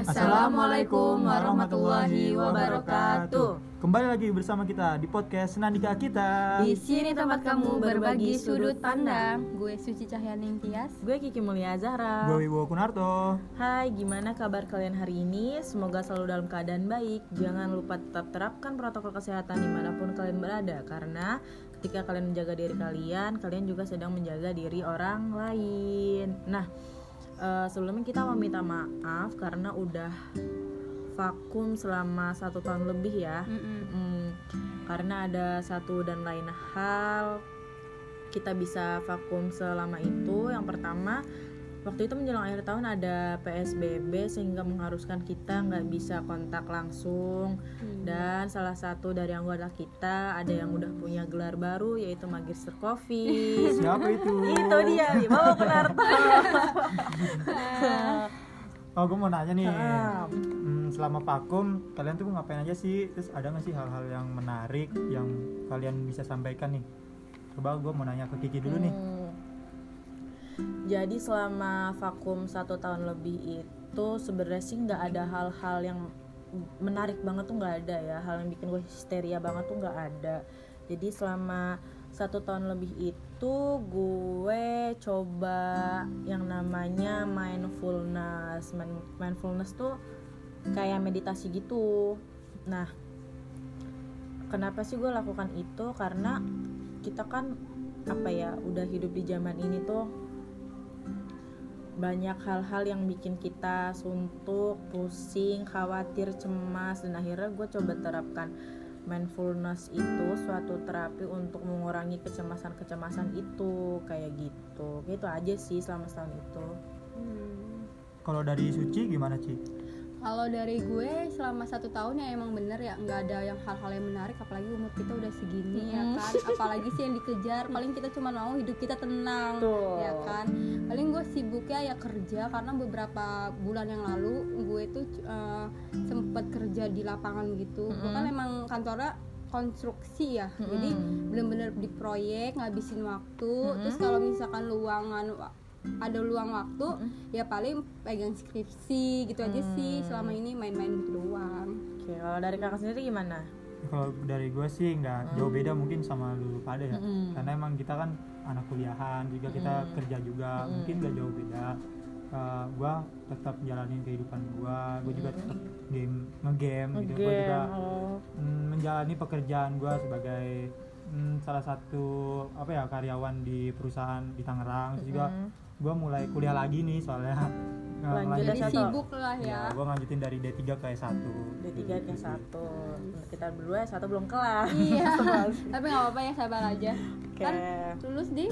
Assalamualaikum warahmatullahi wabarakatuh. Kembali lagi bersama kita di podcast Senandika kita. Di sini tempat kamu berbagi sudut pandang. Gue Suci Cahyaning Tias. Gue Kiki Mulia Zahra. Gue Wibowo Kunarto. Hai, gimana kabar kalian hari ini? Semoga selalu dalam keadaan baik. Jangan lupa tetap terapkan protokol kesehatan di mana pun kalian berada, karena ketika kalian menjaga diri kalian, kalian juga sedang menjaga diri orang lain. Nah, eh, sebelumnya kita mau minta maaf karena udah vakum selama satu tahun lebih ya. Hmm, karena ada satu dan lain hal kita bisa vakum selama itu. Yang pertama, waktu itu menjelang akhir tahun ada PSBB sehingga mengharuskan kita nggak bisa kontak langsung. Dan salah satu dari anggota kita ada yang udah punya gelar baru yaitu Magister Covid. Siapa itu? itu dia, Bawa Kunarto. Oh, gue mau nanya nih. Hmm, selama vakum, kalian tuh ngapain aja sih? Terus ada nggak sih hal-hal yang menarik yang kalian bisa sampaikan nih? Coba gue mau nanya ke Kiki dulu nih. Jadi selama vakum satu tahun lebih itu sebenarnya sih nggak ada hal-hal yang menarik banget tuh nggak ada ya. Hal yang bikin gue histeria banget tuh nggak ada. Jadi selama satu tahun lebih itu gue coba yang namanya mindfulness. Mind- mindfulness tuh kayak meditasi gitu. Nah kenapa sih gue lakukan itu? Karena kita kan apa ya udah hidup di zaman ini tuh banyak hal-hal yang bikin kita suntuk, pusing, khawatir, cemas dan akhirnya gue coba terapkan mindfulness itu suatu terapi untuk mengurangi kecemasan-kecemasan itu kayak gitu gitu aja sih selama setahun itu Hmm. Kalau dari Suci gimana Ci? Kalau dari gue selama satu tahun ya emang bener ya nggak ada yang hal-hal yang menarik apalagi umur kita udah segini ya kan. Apalagi sih yang dikejar paling kita cuma mau hidup kita tenang Betul. ya kan. Paling gue sibuknya ya kerja karena beberapa bulan yang lalu gue tuh eh, sempet kerja di lapangan gitu. Gue kan emang kantornya konstruksi ya jadi bener-bener di proyek ngabisin waktu. Terus kalau misalkan luangan ada luang waktu ya paling pegang skripsi gitu aja sih selama ini main-main gitu doang oke kalau dari kakak sendiri gimana Kalau dari gue sih nggak jauh beda mungkin sama lu pada ya. Karena emang kita kan anak kuliahan juga kita kerja juga mungkin nggak jauh beda. Uh, gue tetap jalanin kehidupan gue, gue juga tetap game ngegame gitu. Gue juga oh. mm, menjalani pekerjaan gue sebagai mm, salah satu apa ya karyawan di perusahaan di Tangerang. Terus juga gue mulai kuliah lagi nih soalnya. Uh, Lanjut jadi S1. sibuk lah ya. Gue lanjutin dari D3 ke S1 D3 ke satu. Kita berdua satu belum kelar. Iya. Tapi nggak apa-apa ya sabar aja. Oke. kan lulus di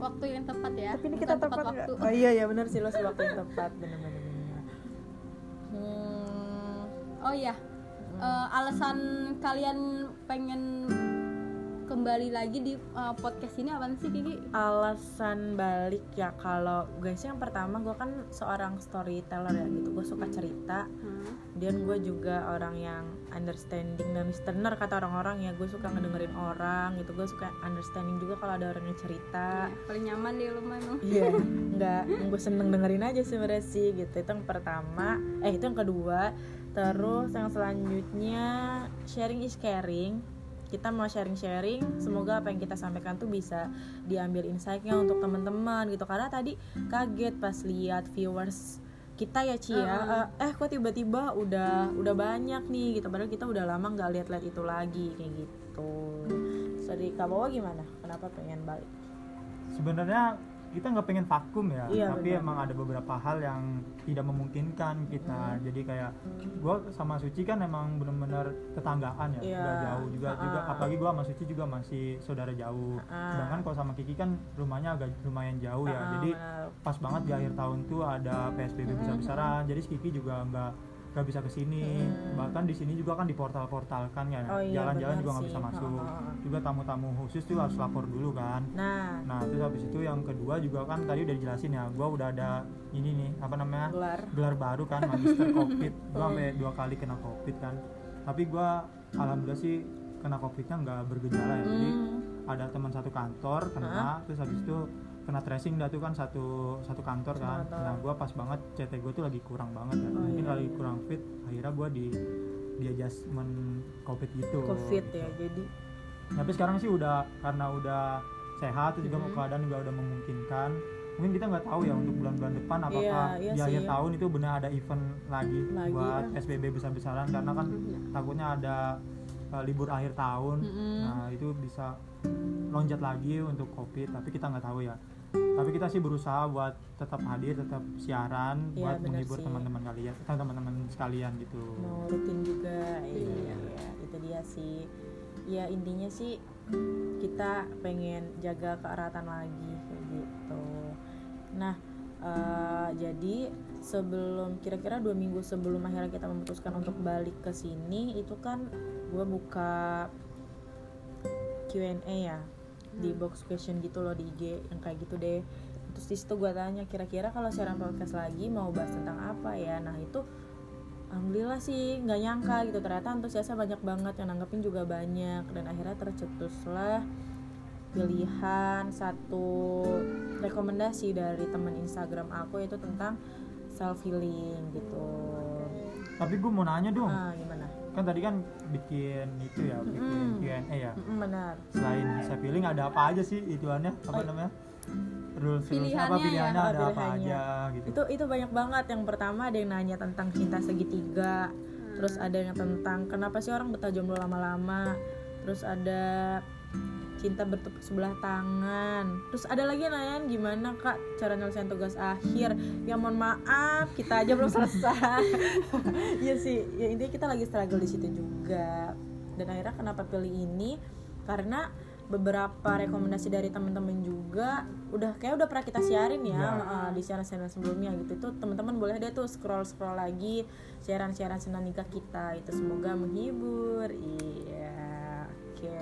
waktu yang tepat ya. Tapi ini kita Bukan tepat waktu. nggak? oh iya ya benar sih lo waktu yang tepat. Benar-benar benar. hmm, oh iya. Eh, alasan kalian pengen kembali lagi di eh, podcast ini apa sih Kiki? Alasan balik ya kalau guys yang pertama gue kan seorang storyteller ya gitu. Gue suka cerita. Hmm. dan gue juga orang yang understanding dan listener kata orang-orang ya. Gue suka ngedengerin orang gitu. Gue suka understanding juga kalau ada orang yang cerita. Paling nyaman deh lu mah emang Iya, nggak gue seneng dengerin aja sebenarnya sih gitu. Itu yang pertama, eh itu yang kedua. Terus yang selanjutnya sharing is caring. Kita mau sharing-sharing, semoga apa yang kita sampaikan tuh bisa diambil insight-nya untuk teman-teman gitu. Karena tadi kaget pas lihat viewers kita ya Ci ya, eh, eh kok tiba-tiba udah udah banyak nih gitu. Padahal kita udah lama nggak lihat-lihat itu lagi kayak gitu. Dari Kak Bawa gimana? Kenapa pengen balik? sebenarnya kita nggak pengen vakum ya Iya, tapi benar. emang ada beberapa hal yang tidak memungkinkan kita jadi kayak gue sama Suci kan emang bener-bener tetanggaan ya Iya. nggak jauh juga juga Ah. apalagi gue sama Suci juga masih saudara jauh Ah. sedangkan kalau sama Kiki kan rumahnya agak lumayan jauh ya Ah, jadi pas banget di akhir tahun tuh ada PSBB besar-besaran jadi si Kiki juga nggak nggak bisa ke sini bahkan di sini juga kan di portal-portal kan ya. Oh iya, jalan-jalan juga nggak bisa masuk. Ah. juga tamu-tamu khusus tuh harus lapor dulu kan. Nah, Nah terus habis itu yang kedua juga kan tadi udah dijelasin ya, gue udah ada ini nih apa namanya? Gelar. Gelar baru kan magister covid, gue sampai dua kali kena covid kan. Tapi gue alhamdulillah sih kena covidnya nggak bergejala ya, jadi Hmm. ada teman satu kantor kena, terus habis itu kena tracing dah tuh kan satu satu kantor kan Satu kantor. nah gue pas banget CT gue tuh lagi kurang banget kan Oh, mungkin iya, lagi iya. kurang fit akhirnya gue di di adjustment covid gitu covid ya jadi tapi sekarang sih udah karena udah sehat juga Mhm. keadaan juga udah memungkinkan mungkin kita nggak tahu ya untuk bulan-bulan depan apakah Iya, iya di sih. akhir tahun itu benar ada event lagi, Lagi, buat ya. SBB besar-besaran karena kan Iya. takutnya ada uh, libur akhir tahun Mm-mm. nah itu bisa loncat lagi untuk covid tapi kita nggak tahu ya tapi kita sih berusaha buat tetap hadir tetap siaran Iya, buat menghibur teman-teman kalian eh, teman-teman sekalian gitu. Mau rutin juga Iya. iya. itu dia sih. Ya intinya sih kita pengen jaga keeratan lagi kayak gitu. Nah eh, jadi sebelum kira-kira dua minggu sebelum akhirnya kita memutuskan untuk balik ke sini itu kan gue buka Q&A ya di box question gitu loh di IG yang kayak gitu deh. Terus di situ gue tanya kira-kira kalau siaran podcast lagi mau bahas tentang apa ya? Nah itu alhamdulillah sih nggak nyangka gitu. Ternyata antusiasnya banyak banget yang nanggepin juga banyak. Dan akhirnya tercetuslah pilihan satu rekomendasi dari teman Instagram aku itu tentang self healing gitu. Tapi gue mau nanya dong. Ah gimana kan tadi kan bikin itu ya bikin Mm-mm. Q&A ya. Mm-mm, benar. Selain self healing ada apa aja sih ituannya? Apa Oh. namanya? Rules Pilihannya apa ya, pilihannya oh, ada apa pilihannya. aja gitu. Itu itu banyak banget. Yang pertama ada yang nanya tentang cinta segitiga. Terus ada yang tentang kenapa sih orang betah jomblo lama-lama. Terus ada cinta bertepuk sebelah tangan. Terus ada lagi yang nanyain gimana kak cara nyelesain tugas akhir? Ya mohon maaf kita aja belum selesai. Iya sih ya intinya kita lagi struggle di situ juga. Dan akhirnya kenapa pilih ini? Karena beberapa rekomendasi dari teman-teman juga udah kayak udah pernah kita siarin ya Ya. uh, di siaran-siaran sebelumnya gitu. Itu teman-teman boleh deh tuh scroll scroll lagi siaran-siaran senang nikah kita itu. Semoga menghibur. Iya oke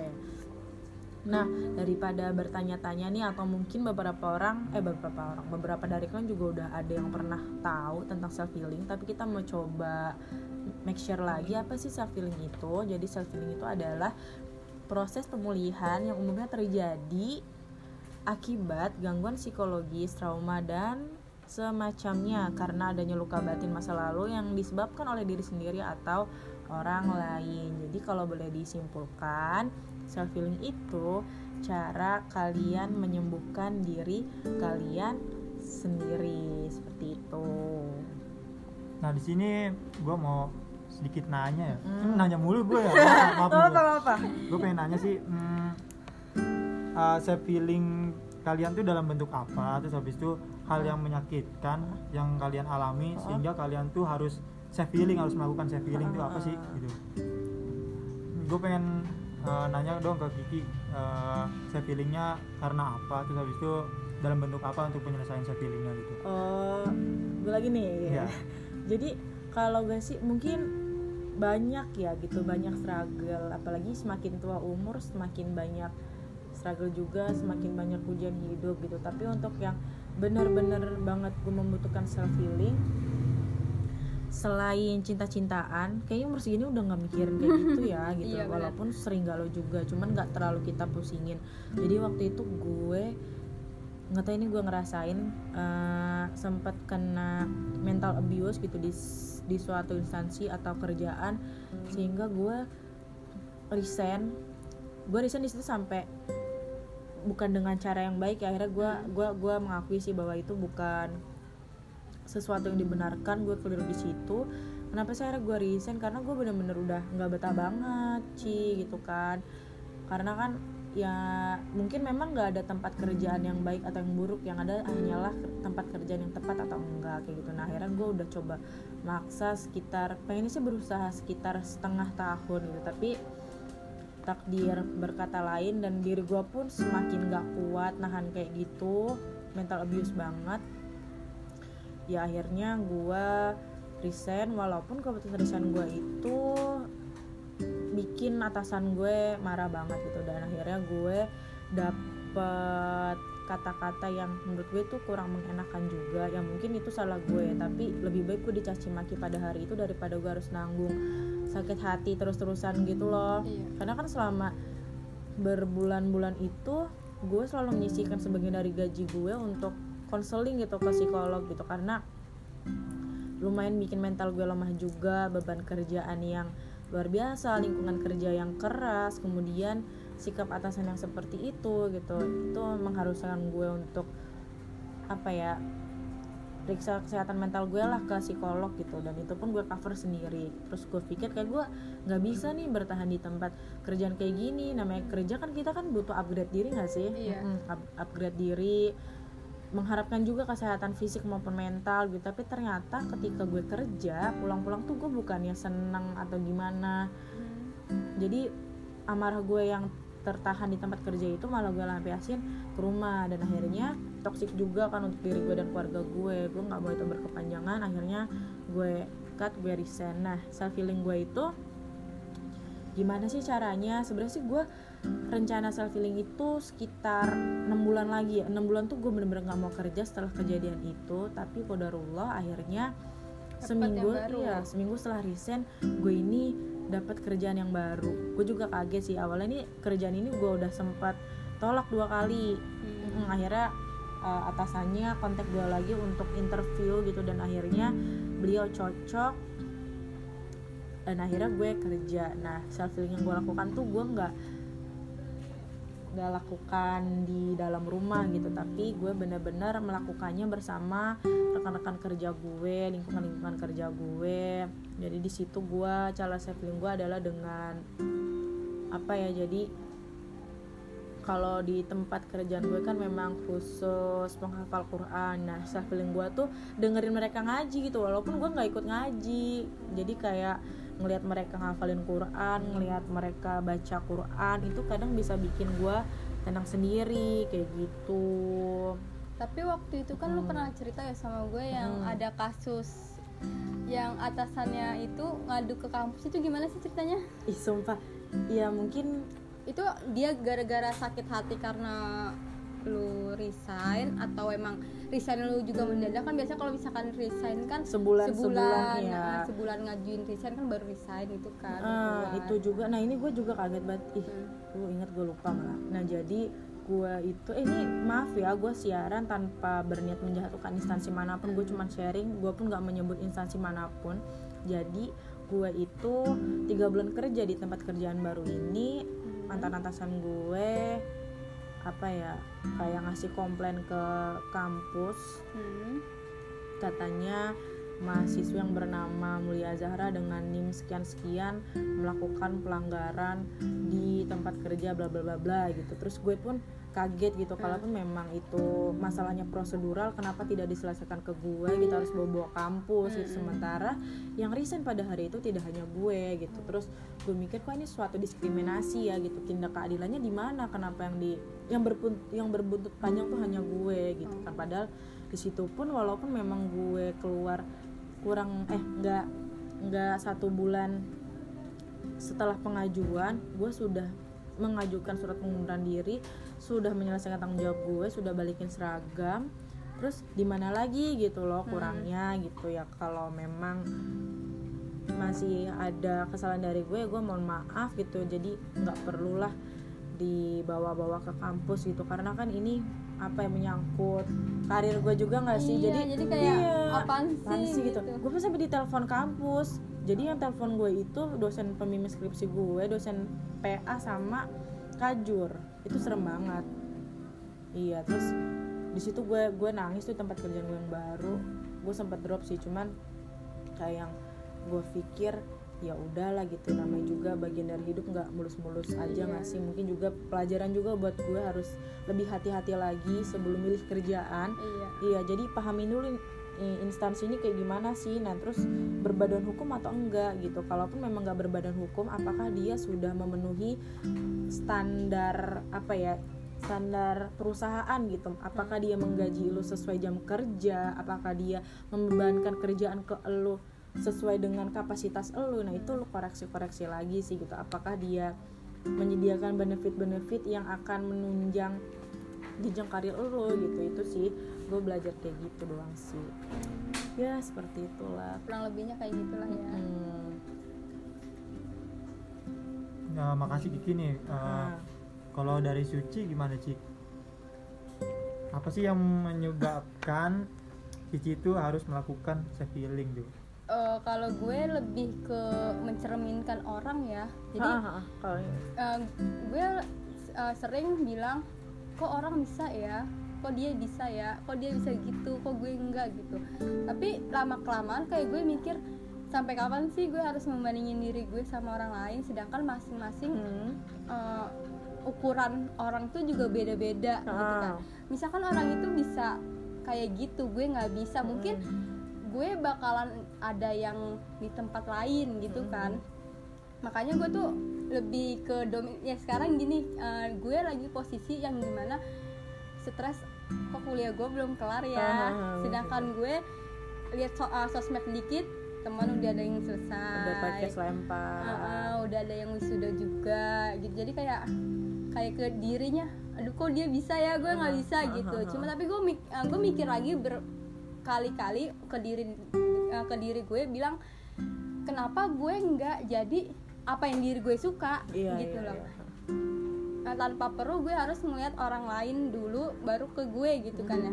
nah daripada bertanya-tanya nih atau mungkin beberapa orang eh beberapa orang beberapa dari kalian juga udah ada yang pernah tahu tentang self healing tapi kita mau coba make sure lagi apa sih self healing itu jadi self healing itu adalah proses pemulihan yang umumnya terjadi akibat gangguan psikologis, trauma dan semacamnya karena adanya luka batin masa lalu yang disebabkan oleh diri sendiri atau orang lain. Jadi kalau boleh disimpulkan, self healing itu cara kalian menyembuhkan diri kalian sendiri seperti itu. nah di sini gue mau sedikit nanya ya Hmm. Ini nanya mulu gue ya maaf, maaf Apa apa? gue pengen nanya sih hmm, uh, self healing kalian tuh dalam bentuk apa terus habis itu hal yang menyakitkan yang kalian alami Oh. sehingga kalian tuh harus self healing harus melakukan self healing itu apa sih gitu gue pengen uh, nanya dong ke Kiki uh, self healingnya karena apa terus habis itu dalam bentuk apa untuk penyelesaian self healingnya gitu Oh, gue lagi nih. Iya. Jadi kalau gue sih mungkin banyak ya gitu banyak struggle apalagi semakin tua umur semakin banyak struggle juga semakin banyak ujian hidup gitu tapi untuk yang benar-benar banget gue membutuhkan self healing selain cinta-cintaan kayaknya umur segini udah nggak mikirin kayak gitu ya gitu. Iya, walaupun sering galau juga cuman nggak terlalu kita pusingin. Jadi waktu itu gue nggak tahu ini gue ngerasain eh, sempat kena mental abuse gitu di di suatu instansi atau kerjaan sehingga gue resign. Gue resign di situ sampai bukan dengan cara yang baik ya akhirnya gue gua gua mengakui sih bahwa itu bukan sesuatu yang dibenarkan gue keliru di situ. Kenapa sih akhirnya gue resign? Karena gue bener-bener udah nggak betah banget Ci gitu kan. Karena kan ya mungkin memang nggak ada tempat kerjaan yang baik atau yang buruk. Yang ada hanyalah tempat kerjaan yang tepat atau enggak kayak gitu. Nah akhirnya gue udah coba maksa sekitar pengennya sih berusaha sekitar setengah tahun gitu. Tapi takdir berkata lain dan diri gue pun semakin gak kuat nahan kayak gitu. Mental abuse banget ya akhirnya gue resign walaupun keputusan resign gue itu bikin atasan gue marah banget gitu. Dan akhirnya gue dapet kata-kata yang menurut gue tuh kurang mengenakan juga. Ya mungkin itu salah gue tapi lebih baik gue dicaci maki pada hari itu daripada gue harus nanggung sakit hati terus-terusan gitu loh. Iya. karena kan selama berbulan-bulan itu gue selalu menyisihkan sebagian dari gaji gue untuk konseling gitu ke psikolog gitu. Karena lumayan bikin mental gue lemah juga beban kerjaan yang luar biasa lingkungan kerja yang keras kemudian sikap atasan yang seperti itu gitu. Itu mengharuskan gue untuk apa ya periksa kesehatan mental gue lah ke psikolog gitu. Dan itu pun gue cover sendiri. Terus gue pikir kayak gue nggak bisa nih bertahan di tempat kerjaan kayak gini. Namanya kerja kan kita kan butuh upgrade diri nggak sih? Iya. Mm-mm, up- upgrade diri mengharapkan juga kesehatan fisik maupun mental gitu. Tapi ternyata ketika gue kerja pulang-pulang tuh gue bukannya seneng atau gimana. Jadi amarah gue yang tertahan di tempat kerja itu malah gue lampiasin ke rumah. Dan akhirnya toksik juga kan untuk diri gue dan keluarga gue. Gue nggak mau itu berkepanjangan. Akhirnya gue cut gue resign. Nah self healing gue itu gimana sih caranya? Sebenarnya sih gue rencana self healing itu sekitar enam bulan lagi ya. Enam bulan tuh gue bener-bener nggak mau kerja setelah kejadian itu tapi kodarullah akhirnya seminggu iya seminggu setelah resign gue ini dapat kerjaan yang baru. Gue juga kaget sih awalnya ini kerjaan ini gue udah sempat tolak dua kali. Hmm. Mm, akhirnya uh, atasannya kontak gue lagi untuk interview gitu dan akhirnya beliau cocok dan akhirnya gue kerja. Nah self healing yang gue lakukan tuh gue nggak nggak lakukan di dalam rumah gitu. Tapi gue bener-bener melakukannya bersama rekan-rekan kerja gue lingkungan-lingkungan kerja gue. Jadi di situ gue cara healing gue adalah dengan apa ya jadi kalau di tempat kerjaan gue kan memang khusus penghafal Quran. Nah healing gue tuh dengerin mereka ngaji gitu walaupun gue nggak ikut ngaji. Jadi kayak ngelihat mereka ngafalin Quran ngelihat mereka baca Quran itu kadang bisa bikin gue tenang sendiri kayak gitu. Tapi waktu itu kan lu Hmm. pernah cerita ya sama gue yang Hmm. ada kasus yang atasannya itu ngadu ke kampus. Itu gimana sih ceritanya? Ih sumpah. Ya mungkin itu dia gara-gara sakit hati karena lu resign atau emang resign lu juga mendadak kan biasa kalau misalkan resign kan sebulan sebulan sebulan ya nah, sebulan ngajuin resign kan baru resign itu kan sebulan. itu juga. Nah ini gue juga kaget banget. Ih Hmm. gue inget gue lupa malah. Nah jadi gue itu eh, ini maaf ya gue siaran tanpa berniat menjatuhkan instansi mana pun. Gue cuman sharing gue pun nggak menyebut instansi mana pun. Jadi gue itu tiga bulan kerja di tempat kerjaan baru ini. Mantan atasan gue apa ya kayak ngasih komplain ke kampus Hmm. katanya mahasiswa yang bernama Mulia Zahra dengan NIM sekian-sekian melakukan pelanggaran di tempat kerja bla bla bla bla gitu. Terus gue pun kaget gitu kalaupun memang itu masalahnya prosedural kenapa tidak diselesaikan ke gue gitu harus bawa-bawa kampus gitu. Sementara yang resign pada hari itu tidak hanya gue gitu. Terus gue mikir kok ini suatu diskriminasi ya gitu? Tindak keadilannya di mana? Kenapa yang di yang berpun yang berbuntut panjang tuh hanya gue gitu kan? Padahal di situ pun walaupun memang gue keluar kurang eh nggak nggak satu bulan setelah pengajuan gue sudah mengajukan surat pengunduran diri sudah menyelesaikan tanggung jawab gue sudah balikin seragam. Terus di mana lagi gitu loh kurangnya gitu ya. Kalau memang masih ada kesalahan dari gue gue mohon maaf gitu. Jadi nggak perlulah dibawa-bawa ke kampus gitu. Karena kan ini apa yang menyangkut karir gue juga nggak sih? Iya, jadi jadi kayak iya, apaan sih gitu, gitu. gue pas sampai di telepon kampus. Jadi yang telepon gue itu dosen pembimbing skripsi gue dosen PA sama kajur. Itu serem banget. Iya terus di situ gue gue nangis tuh tempat kerjaan gue yang baru. Gue sempat drop sih cuman kayak yang gue pikir ya udahlah gitu namanya juga bagian dari hidup nggak mulus-mulus aja nggak sih mungkin juga pelajaran juga buat gue harus lebih hati-hati lagi sebelum milih kerjaan iya Iya, jadi pahamin dulu instansi ini kayak gimana sih. Nah, terus berbadan hukum atau enggak gitu. Kalaupun memang nggak berbadan hukum, apakah dia sudah memenuhi standar apa ya? standar perusahaan gitu. Apakah dia menggaji lu sesuai jam kerja? Apakah dia membebankan kerjaan ke lu sesuai dengan kapasitas lu? Nah, itu lu koreksi-koreksi lagi sih gitu. Apakah dia menyediakan benefit-benefit yang akan menunjang jenjang karir lo gitu itu sih gue belajar kayak gitu doang sih ya seperti itulah kurang lebihnya kayak gitulah ya hmm. Ya, makasih Kiki nih. Eh, Ah. Kalau dari Suci gimana Ci? apa sih yang menyebabkan Cici itu harus melakukan self healing tuh Eh, kalau gue lebih ke mencerminkan orang ya. Jadi eh, gue eh, sering bilang kok orang bisa ya? Kok dia bisa ya? Kok dia bisa gitu? Kok gue enggak? gitu. Tapi lama kelamaan kayak gue mikir sampai kapan sih gue harus membandingin diri gue sama orang lain? Sedangkan masing-masing Hmm. eh, ukuran orang tuh juga beda-beda gitu kan. Misalkan orang itu bisa kayak gitu gue nggak bisa. Mungkin gue bakalan ada yang di tempat lain gitu kan. Makanya gue tuh lebih ke domin ya sekarang gini eh, gue lagi posisi yang di mana stres kok kuliah gue belum kelar ya. Ah, sedangkan gue lihat so- eh, sosmed dikit teman udah ada yang selesai. Udah podcast lempar. Ah, ah, udah ada yang wisuda juga gitu. Jadi kayak kayak ke dirinya aduh kok dia bisa ya? Gue nggak bisa gitu. cuma tapi gue mik gue mikir lagi berkali-kali ke diri eh, ke diri gue bilang kenapa gue nggak jadi apa yang diri gue suka? Iya, gitu iya, loh. iya. Nah, tanpa perlu gue harus melihat orang lain dulu baru ke gue gitu kan ya.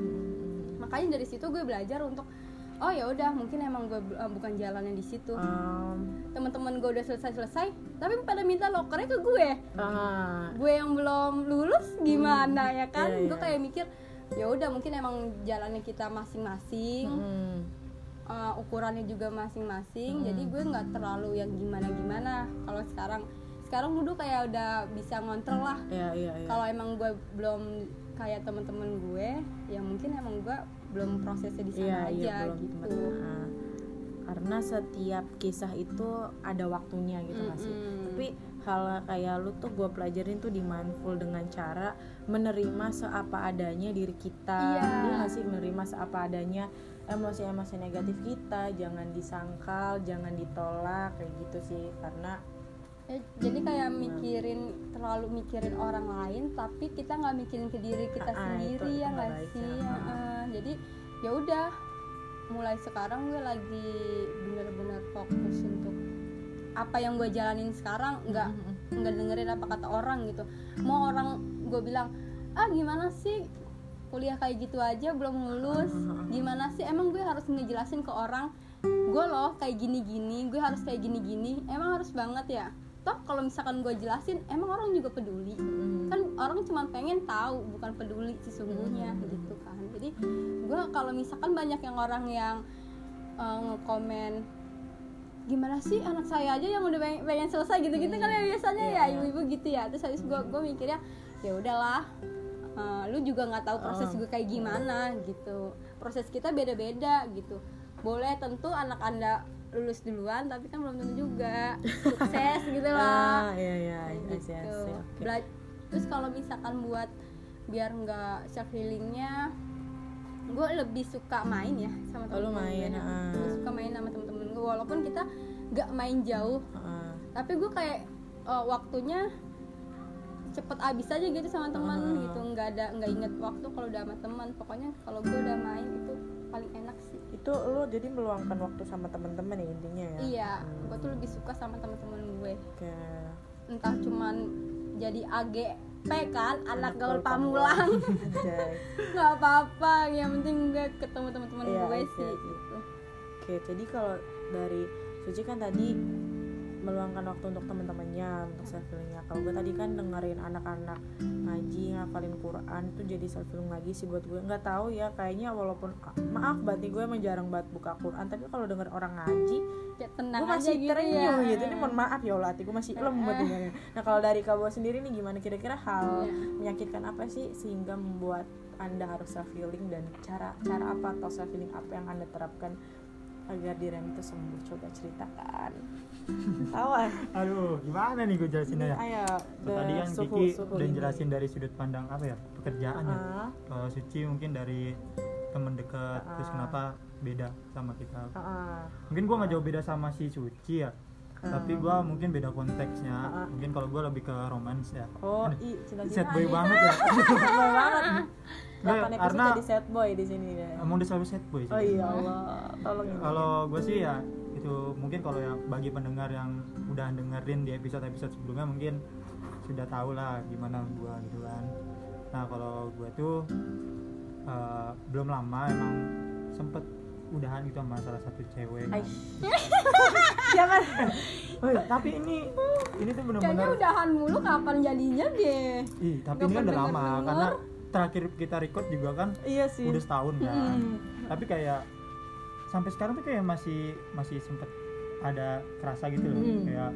Makanya dari situ gue belajar untuk oh ya udah mungkin emang gue eh, bukan jalannya di situ. Um, teman-teman gue udah selesai selesai tapi pada minta lokernya ke gue. Ah, gue yang belum lulus gimana ya kan? Iya, gue iya. kayak mikir ya udah mungkin emang jalannya kita masing-masing hmm. uh, ukurannya juga masing-masing. Jadi gue nggak terlalu yang gimana-gimana. Kalau sekarang sekarang dulu kayak udah bisa ngontrol lah. Iya, iya, iya. kalau emang gue belum kayak temen-temen gue ya mungkin emang gue belum prosesnya di sana Iya, aja belum gitu. Nah, karena setiap kisah itu ada waktunya gitu sih? Mm-mm. tapi hal kayak lu tuh gue pelajarin tuh di mindful dengan cara menerima seapa adanya diri kita Iya. Iya nggak sih menerima seapa adanya emosi-emosi negatif kita jangan disangkal jangan ditolak kayak gitu sih karena Ya, jadi kayak mikirin terlalu mikirin orang lain tapi kita nggak mikirin ke diri kita Ah, ah, sendiri itu- ya nggak sih ya. Ah. jadi ya udah mulai sekarang gue lagi bener-bener fokus untuk apa yang gue jalanin sekarang nggak nggak dengerin apa kata orang gitu. Mau orang gue bilang ah gimana sih kuliah kayak gitu aja belum lulus. Gimana sih? Emang gue harus ngejelasin ke orang gue loh kayak gini-gini gue harus kayak gini-gini. Emang harus banget ya? Toh kalau misalkan gue jelasin emang orang juga peduli. Kan orang cuma pengen tahu bukan peduli sesungguhnya gitu kan. Jadi gue kalau misalkan banyak yang orang yang uh, ngekomen gimana sih anak saya aja yang udah pengen, pengen selesai gitu-gitu kan ya biasanya ya ibu-ibu gitu ya. Terus habis gue gue mikirnya ya udahlah uh, lu juga nggak tahu proses gue kayak gimana gitu. Proses kita beda-beda gitu. Boleh tentu anak anda lulus duluan tapi kan belum tentu juga. Sukses gitu ah lah iya iya Kayak I see, I gitu. Bela- terus kalau misalkan buat biar nggak self healingnya gue lebih suka main ya sama Oh, temen-temen main, gue. ah. gue suka main sama temen-temen gue walaupun kita nggak main jauh Ah, tapi gue kayak uh, waktunya cepet abis aja gitu sama teman Ah. gitu nggak ada nggak inget waktu kalau udah sama teman pokoknya kalau gue udah main itu paling enak sih itu lu jadi meluangkan waktu sama teman-teman ya intinya ya iya gue tuh lebih suka sama teman-teman gue Oke. entah cuman jadi AGP kan anak gaul gaul pamulang Anjay. nggak apa-apa yang penting gue ketemu teman-teman Iya, gue I see, sih I see. gitu Oke, jadi kalau dari Suci kan tadi meluangkan waktu untuk teman-temannya untuk self healingnya. Kalau gue tadi kan dengerin anak-anak ngaji ngapalin Quran itu jadi self healing lagi sih buat gue. Nggak tahu ya, kayaknya walaupun maaf berarti gue emang jarang banget buka Quran, tapi kalau denger orang ngaji, ya tenang gue aja masih gitu terenyuh ya gitu. Ini mohon maaf ya Allah, hati gue masih lembut dengernya. Nah kalau dari Kabo sendiri nih gimana kira-kira hal Iya. menyakitkan apa sih sehingga membuat anda harus self healing dan cara cara apa atau self healing apa yang anda terapkan agar diri itu sembuh coba ceritakan tawa aduh gimana nih gue jelasinnya ya? Ayo tadi yang suhu, Kiki suhu udah jelasin dari sudut pandang apa ya? Pekerjaan ya Ah, kalau Suci mungkin dari temen dekat terus Ah. kenapa beda sama kita? Ah. mungkin gua nggak jauh beda sama si Suci ya. Tapi gua mungkin beda konteksnya. Ah. mungkin kalau gua lebih ke romance ya. Oh i cinta set boy banget ya. Boy banget. Nggak, 8 episode karena jadi set boy di sini deh emang udah selalu set boy sih. Oh iya Allah tolong kalau gue sih ya itu mungkin kalau yang bagi pendengar yang udah dengerin di episode-episode sebelumnya mungkin sudah tahu lah gimana gue gitu kan nah kalau gue tuh eh, belum lama emang sempet udahan gitu sama salah satu cewek kan. Jangan. Woi, tapi ini ini tuh kayaknya bener-bener udahan mulu kapan jadinya deh ih tapi Nggak ini kan udah lama denger. karena terakhir kita record juga kan Iya sih. udah setahun kan Hmm. tapi kayak sampai sekarang tuh kayak masih masih sempet ada kerasa gitu loh Hmm. kayak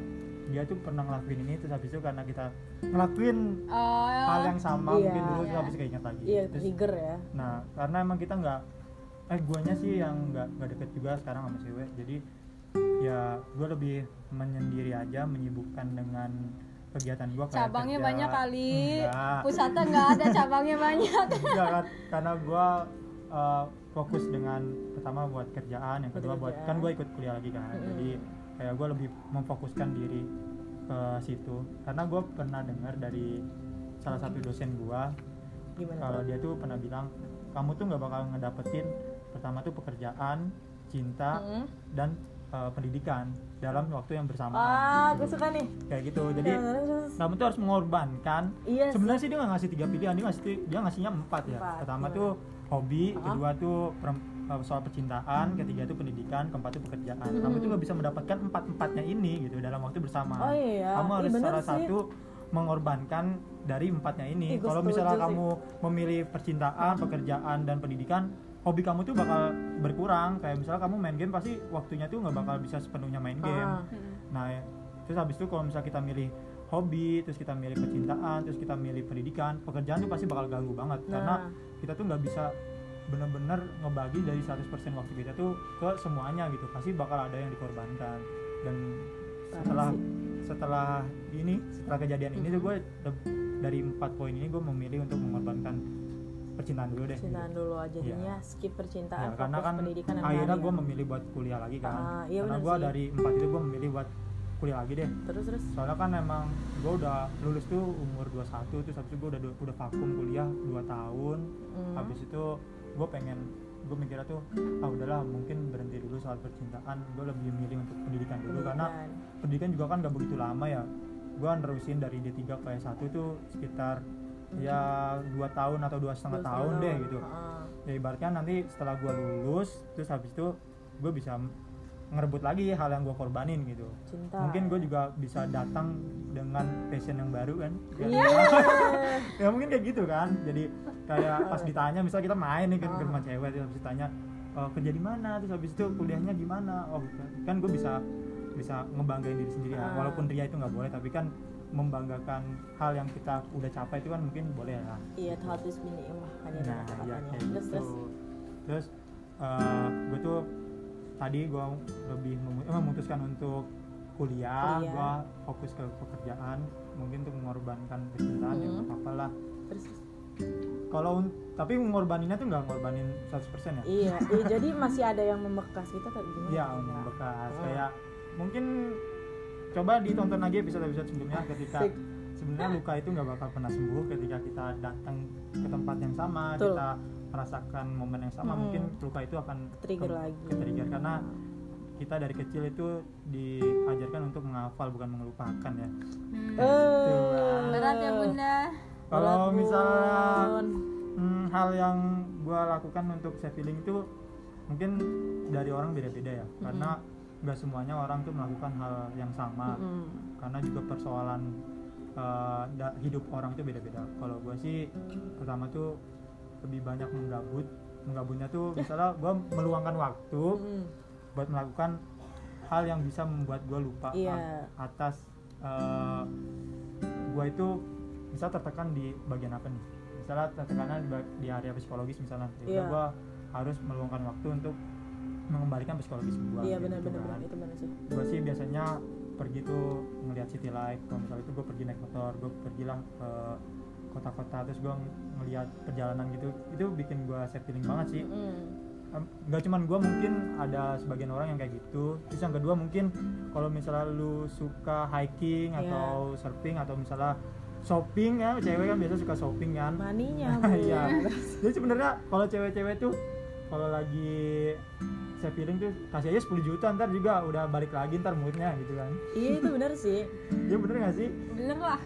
dia tuh pernah ngelakuin ini terus habis itu karena kita ngelakuin Oh, hal yang sama Iya. mungkin dulu terus Iya. habis itu keinget lagi Iya, terus trigger ya. nah karena emang kita nggak eh guanya sih yang nggak nggak deket juga sekarang sama cewek jadi ya gue lebih menyendiri aja menyibukkan dengan kegiatan gue cabangnya banyak kali enggak, pusatnya nggak ada cabangnya banyak enggak karena gue uh, fokus dengan pertama buat kerjaan yang kedua buat kan gue ikut kuliah lagi kan Mm-mm. jadi kayak gue lebih memfokuskan diri ke situ karena gue pernah dengar dari salah satu dosen gue kalau dia tuh pernah bilang kamu tuh nggak bakal ngedapetin pertama tuh pekerjaan cinta Mm-mm. dan uh, pendidikan dalam waktu yang bersamaan Ah, gue suka nih. kayak gitu jadi terus. kamu tuh harus mengorbankan Iya sebenarnya sih dia nggak ngasih tiga pilihan dia ngasih dia ngasihnya empat ya Empat, pertama gimana? tuh hobi Hah? kedua tuh uh, soal percintaan ketiga tuh pendidikan keempat tuh pekerjaan kamu tuh nggak bisa mendapatkan empat empatnya ini gitu dalam waktu bersamaan Oh iya. kamu Ih, harus salah sih. satu mengorbankan dari empatnya ini Ih, kalau misalnya sih. kamu memilih percintaan pekerjaan dan pendidikan hobi kamu tuh bakal berkurang kayak misalnya kamu main game pasti waktunya tuh nggak bakal bisa sepenuhnya main game Ah. Nah, terus habis itu kalau misalnya kita milih hobi, terus kita milih percintaan, terus kita milih pendidikan, pekerjaan tuh pasti bakal ganggu banget Nah. karena kita tuh nggak bisa bener-bener ngebagi dari 100% waktu kita tuh ke semuanya gitu. Pasti bakal ada yang dikorbankan. Dan setelah setelah ini, setelah kejadian ini tuh gue dari empat poin ini gue memilih untuk mengorbankan percintaan dulu deh. Cintaan gitu. dulu aja jadinya skip percintaan, Ya, karena kan pendidikan akhirnya gue memilih buat kuliah lagi kan. Ah, iya karena gue dari empat itu gue memilih buat kuliah lagi deh terus terus soalnya kan emang gue udah lulus tuh umur 21 terus habis itu gue udah udah vakum kuliah 2 tahun Hmm. habis itu gue pengen gue mikirnya tuh ah udahlah mungkin berhenti dulu soal percintaan gue lebih milih untuk pendidikan dulu karena pendidikan. pendidikan juga kan gak begitu lama ya gue nerusin dari D3 ke S1 tuh sekitar ya dua tahun atau dua setengah tahun deh gitu Ah. ya ibaratnya nanti setelah gue lulus terus habis itu gue bisa ngerebut lagi hal yang gue korbanin gitu. Cinta. Mungkin gue juga bisa datang dengan passion yang baru kan. Ya, Iya. ya mungkin kayak gitu kan. Jadi kayak pas ditanya misal kita main nih ke, ke Ah. rumah cewek terus ditanya "E, kerja di mana? Terus habis itu kuliahnya gimana? Oh kan gue bisa bisa ngebanggain diri sendiri ya. Ah. walaupun ria itu nggak boleh tapi kan membanggakan hal yang kita udah capai itu kan mungkin boleh lah iya habis bini mah kan ya nah ya terus gitu. terus? Terus gue tuh tadi gue lebih memu- eh, memutuskan untuk kuliah, Kuliah. gue fokus ke pekerjaan mungkin untuk mengorbankan percintaan ya Hmm. nggak apa-apa lah terus terus. kalau tapi mengorbaninnya tuh nggak ngorbanin 100% ya iya iya, jadi masih ada yang membekas kita kayak gimana Iya, membekas Hmm. kayak mungkin coba ditonton lagi episode-episode sebelumnya ketika sebenarnya luka itu nggak bakal pernah sembuh ketika kita datang ke tempat yang sama Betul. kita merasakan momen yang sama Hmm. mungkin luka itu akan Trigger ke- lagi. ke-trigger karena kita dari kecil itu diajarkan untuk menghafal bukan melupakan ya Hmm. Gitu, berat ya bunda kalau misalnya Bun. hmm, hal yang gua lakukan untuk self healing itu mungkin dari orang beda-beda ya karena nggak semuanya orang tuh melakukan hal yang sama Mm-mm. karena juga persoalan uh, hidup orang tuh beda-beda kalau gua sih pertama tuh lebih banyak menggabut. Menggabutnya tuh misalnya gua meluangkan waktu Mm-mm. buat melakukan hal yang bisa membuat gue lupa Iya. a- atas gue itu bisa tertekan di bagian apa nih? Misalnya tertekanan di, di area psikologis misalnya. Ya Iya. gue harus meluangkan waktu untuk mengembalikan psikologis gue iya benar-benar benar itu benar sih. Gue sih biasanya pergi tuh ngelihat city life. Kalau misalnya itu gue pergi naik motor gue pergilah ke kota-kota terus gue ngelihat perjalanan gitu itu bikin gue self healing banget sih Mm. Nggak cuman gua mungkin ada sebagian orang yang kayak gitu terus yang kedua mungkin kalau misalnya lu suka hiking Iya. atau surfing atau misalnya shopping ya cewek kan biasa suka shopping kan maninya. Iya. jadi sebenarnya kalau cewek-cewek tuh kalau lagi saya feeling tuh kasih aja 10 juta ntar juga udah balik lagi ntar moodnya gitu kan. Iya itu benar sih. Ya bener gak sih? Bener lah.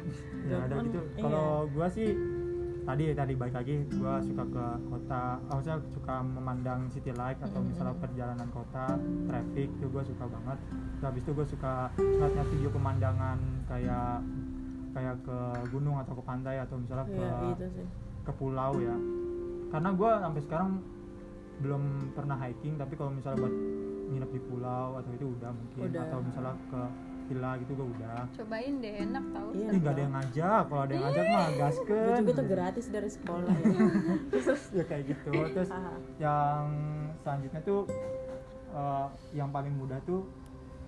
Ya ada gitu. Iya. kalau gua sih tadi tadi baik lagi gue suka ke kota oh, saya suka memandang city life atau misalnya perjalanan kota traffic itu gue suka banget. Terus habis itu gue suka ngeliat video pemandangan kayak kayak ke gunung atau ke pantai atau misalnya ke Iya, gitu sih. ke pulau ya. Karena gue sampai sekarang belum pernah hiking tapi kalau misalnya buat nginep di pulau atau itu udah mungkin. Udah. atau misalnya ke villa gitu gue udah. Cobain deh enak tau. Iya. ini nggak ada yang ngajak. Kalau ada yang ngajak mah Gue gasken juga tuh gratis dari sekolah. Ya. ya kayak gitu. Terus Ah, yang selanjutnya tuh eh, yang paling mudah tuh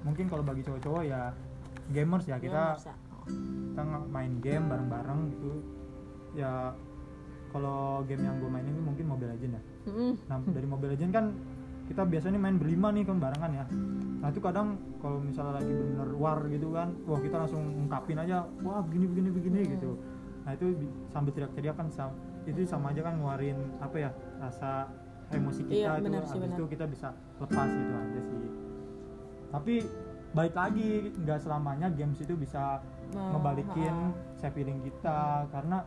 mungkin kalau bagi cowok-cowok ya gamers ya. Kita gamers ya. kita main game bareng-bareng gitu. Ya kalau game yang gue mainin ini mungkin Mobile Legend ya Mm-mm. nah dari Mobile Legend kan kita biasanya main berlima nih kan barengan ya nah itu kadang kalau misalnya lagi bener war gitu kan wah kita langsung ungkapin aja wah begini begini begini Hmm. gitu nah itu bi- sambil teriak-teriak kan sam- itu sama aja kan ngeluarin apa ya rasa emosi kita Iya, itu sih, benar. itu kita bisa lepas gitu aja sih tapi baik lagi nggak selamanya games itu bisa ngebalikin ha-ha. saya feeling kita karena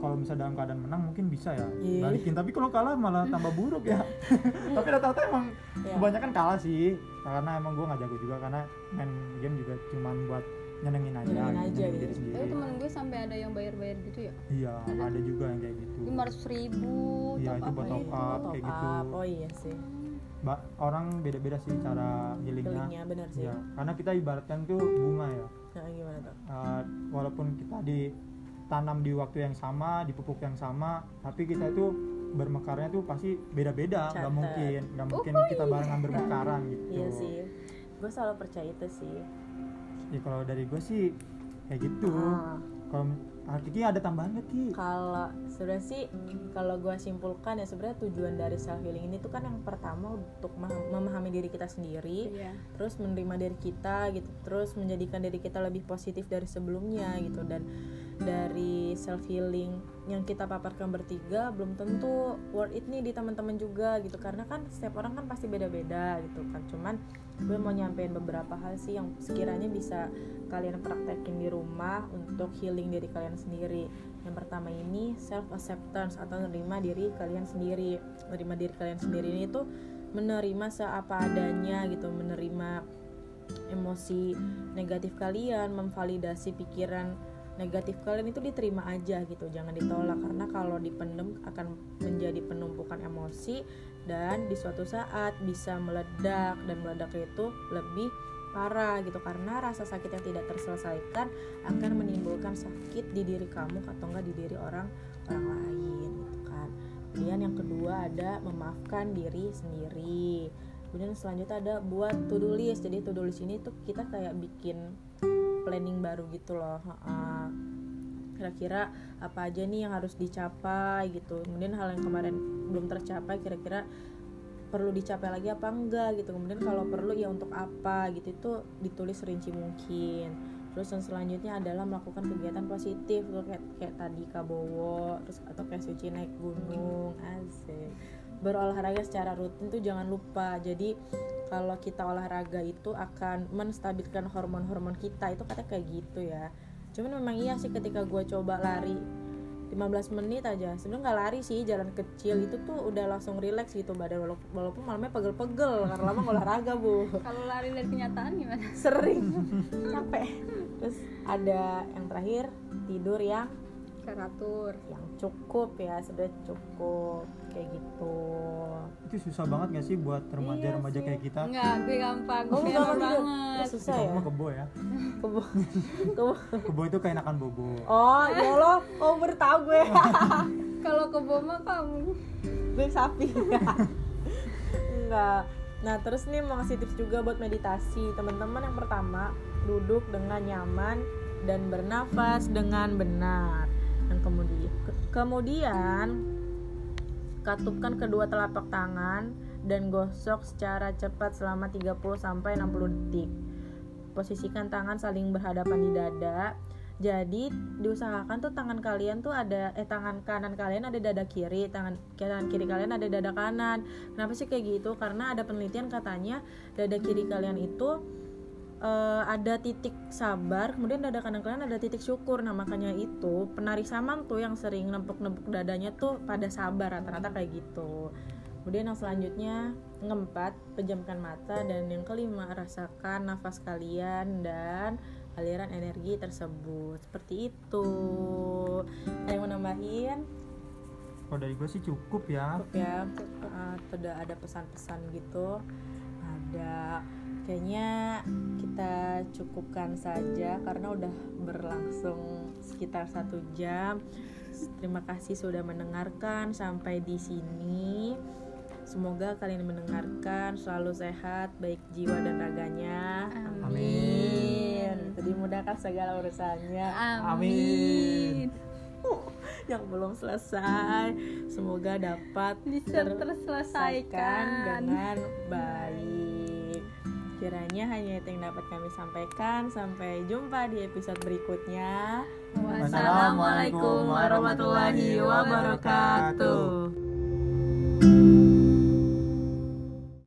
kalau misalnya dalam keadaan menang mungkin bisa ya Iya. balikin tapi kalau kalah malah tambah buruk ya tapi rata-rata emang Iya. kebanyakan kalah sih karena emang gue nggak jago juga karena main game juga cuman buat nyenengin aja, Nyenengin aja, nyenengin gitu. diri sendiri tapi temen gue sampai ada yang bayar-bayar gitu ya iya ada juga yang kayak gitu lima ratus ribu Iya, top itu up buat top gitu. up. Top kayak gitu. up. Oh iya sih. Ba- orang beda-beda sih cara healingnya Healingnya benar sih. Iya, karena kita ibaratkan tuh bunga ya Nah, gimana tuh? Uh, walaupun kita ditanam di waktu yang sama di pupuk yang sama tapi kita itu bermekarnya tuh pasti beda-beda nggak mungkin nggak mungkin kita barengan bermekaran gitu Iya sih. Gue selalu percaya itu sih. ya kalau dari gue sih kayak gitu Ah. kalau Kiki ada tambahan gak Ki? Kalau sebenarnya sih kalau gue simpulkan ya sebenarnya tujuan dari self healing ini tuh kan yang pertama untuk mem- memahami diri kita sendiri, Iya. terus menerima diri kita gitu, terus menjadikan diri kita lebih positif dari sebelumnya gitu dan dari self healing yang kita paparkan bertiga belum tentu worth it nih di teman-teman juga gitu. Karena kan setiap orang kan pasti beda-beda gitu kan. Cuman gue mau nyampein beberapa hal sih yang sekiranya bisa kalian praktekin di rumah untuk healing diri kalian sendiri. Yang pertama ini self acceptance atau menerima diri kalian sendiri. Menerima diri kalian sendiri ini tuh menerima seapa adanya gitu menerima emosi negatif kalian memvalidasi pikiran negatif kalian itu diterima aja gitu jangan ditolak. Karena kalau dipendem akan menjadi penumpukan emosi dan di suatu saat bisa meledak dan meledak itu lebih parah gitu. Karena rasa sakit yang tidak terselesaikan akan menimbulkan sakit di diri kamu atau enggak di diri orang orang lain gitu kan. Kemudian yang kedua ada memaafkan diri sendiri. Kemudian selanjutnya ada buat to do list. Jadi to do list ini tuh kita kayak bikin planning baru gitu loh kira-kira apa aja nih yang harus dicapai gitu. Kemudian hal yang kemarin belum tercapai kira-kira perlu dicapai lagi apa enggak gitu. Kemudian kalau perlu ya untuk apa gitu itu ditulis rinci mungkin. Terus yang selanjutnya adalah melakukan kegiatan positif tuh kayak kayak tadi kabowo terus atau kayak suci naik gunung asik. Berolahraga secara rutin tuh jangan lupa. Jadi kalau kita olahraga itu akan menstabilkan hormon-hormon kita. Itu katanya kayak gitu ya. Cuman memang iya sih ketika gue coba lari 15 menit aja. Sebenarnya nggak lari sih jalan kecil itu tuh udah langsung relax gitu badan walaupun, walaupun malamnya pegel-pegel karena lama olahraga bu. Kalau lari dari kenyataan gimana? Sering. Capek. Terus ada yang terakhir tidur yang teratur yang cukup ya sudah cukup kayak gitu. Itu susah banget gak sih buat remaja-remaja sih. kayak kita? Enggak gue gampang. Oh, gue gampang banget. Oh, susah kamu ya? mah kebo ya. Kebo. Kebo. Kebo itu keenakan bobo. Oh ya allah oh baru tahu gue. Kalau ke Boma kamu. Gue sapi. Enggak nah terus nih mau ngasih tips juga buat meditasi. Teman-teman yang pertama duduk dengan nyaman dan bernafas dengan benar dan kemudian ke- kemudian katupkan kedua telapak tangan dan gosok secara cepat selama 30 sampai 60 detik. Posisikan tangan saling berhadapan di dada. Jadi diusahakan tuh tangan kalian tuh ada eh tangan kanan kalian ada dada kiri tangan kanan kiri kalian ada dada kanan. Kenapa sih kayak gitu? Karena ada penelitian katanya dada kiri kalian itu eh, ada titik sabar kemudian ada kadang-kadang ada titik syukur. Nah makanya itu penari saman tuh yang sering nempuk-nempuk dadanya tuh pada sabar rata-rata kayak gitu. Kemudian yang selanjutnya ngeempat pejamkan mata dan yang kelima rasakan nafas kalian dan aliran energi tersebut. Seperti itu. Ada yang mau nambahin? Kalau dari gue sih cukup ya. Cukup ya uh, tidak ada pesan-pesan gitu. Ada kayaknya kita cukupkan saja karena udah berlangsung sekitar satu jam. Terima kasih sudah mendengarkan sampai di sini. Semoga kalian mendengarkan selalu sehat baik jiwa dan raganya. Amin. Dimudahkan segala urusannya. Amin. Yang belum selesai semoga dapat bisa terselesaikan. dengan baik kiranya hanya itu yang dapat kami sampaikan. Sampai jumpa di episode berikutnya. Wassalamualaikum warahmatullahi wabarakatuh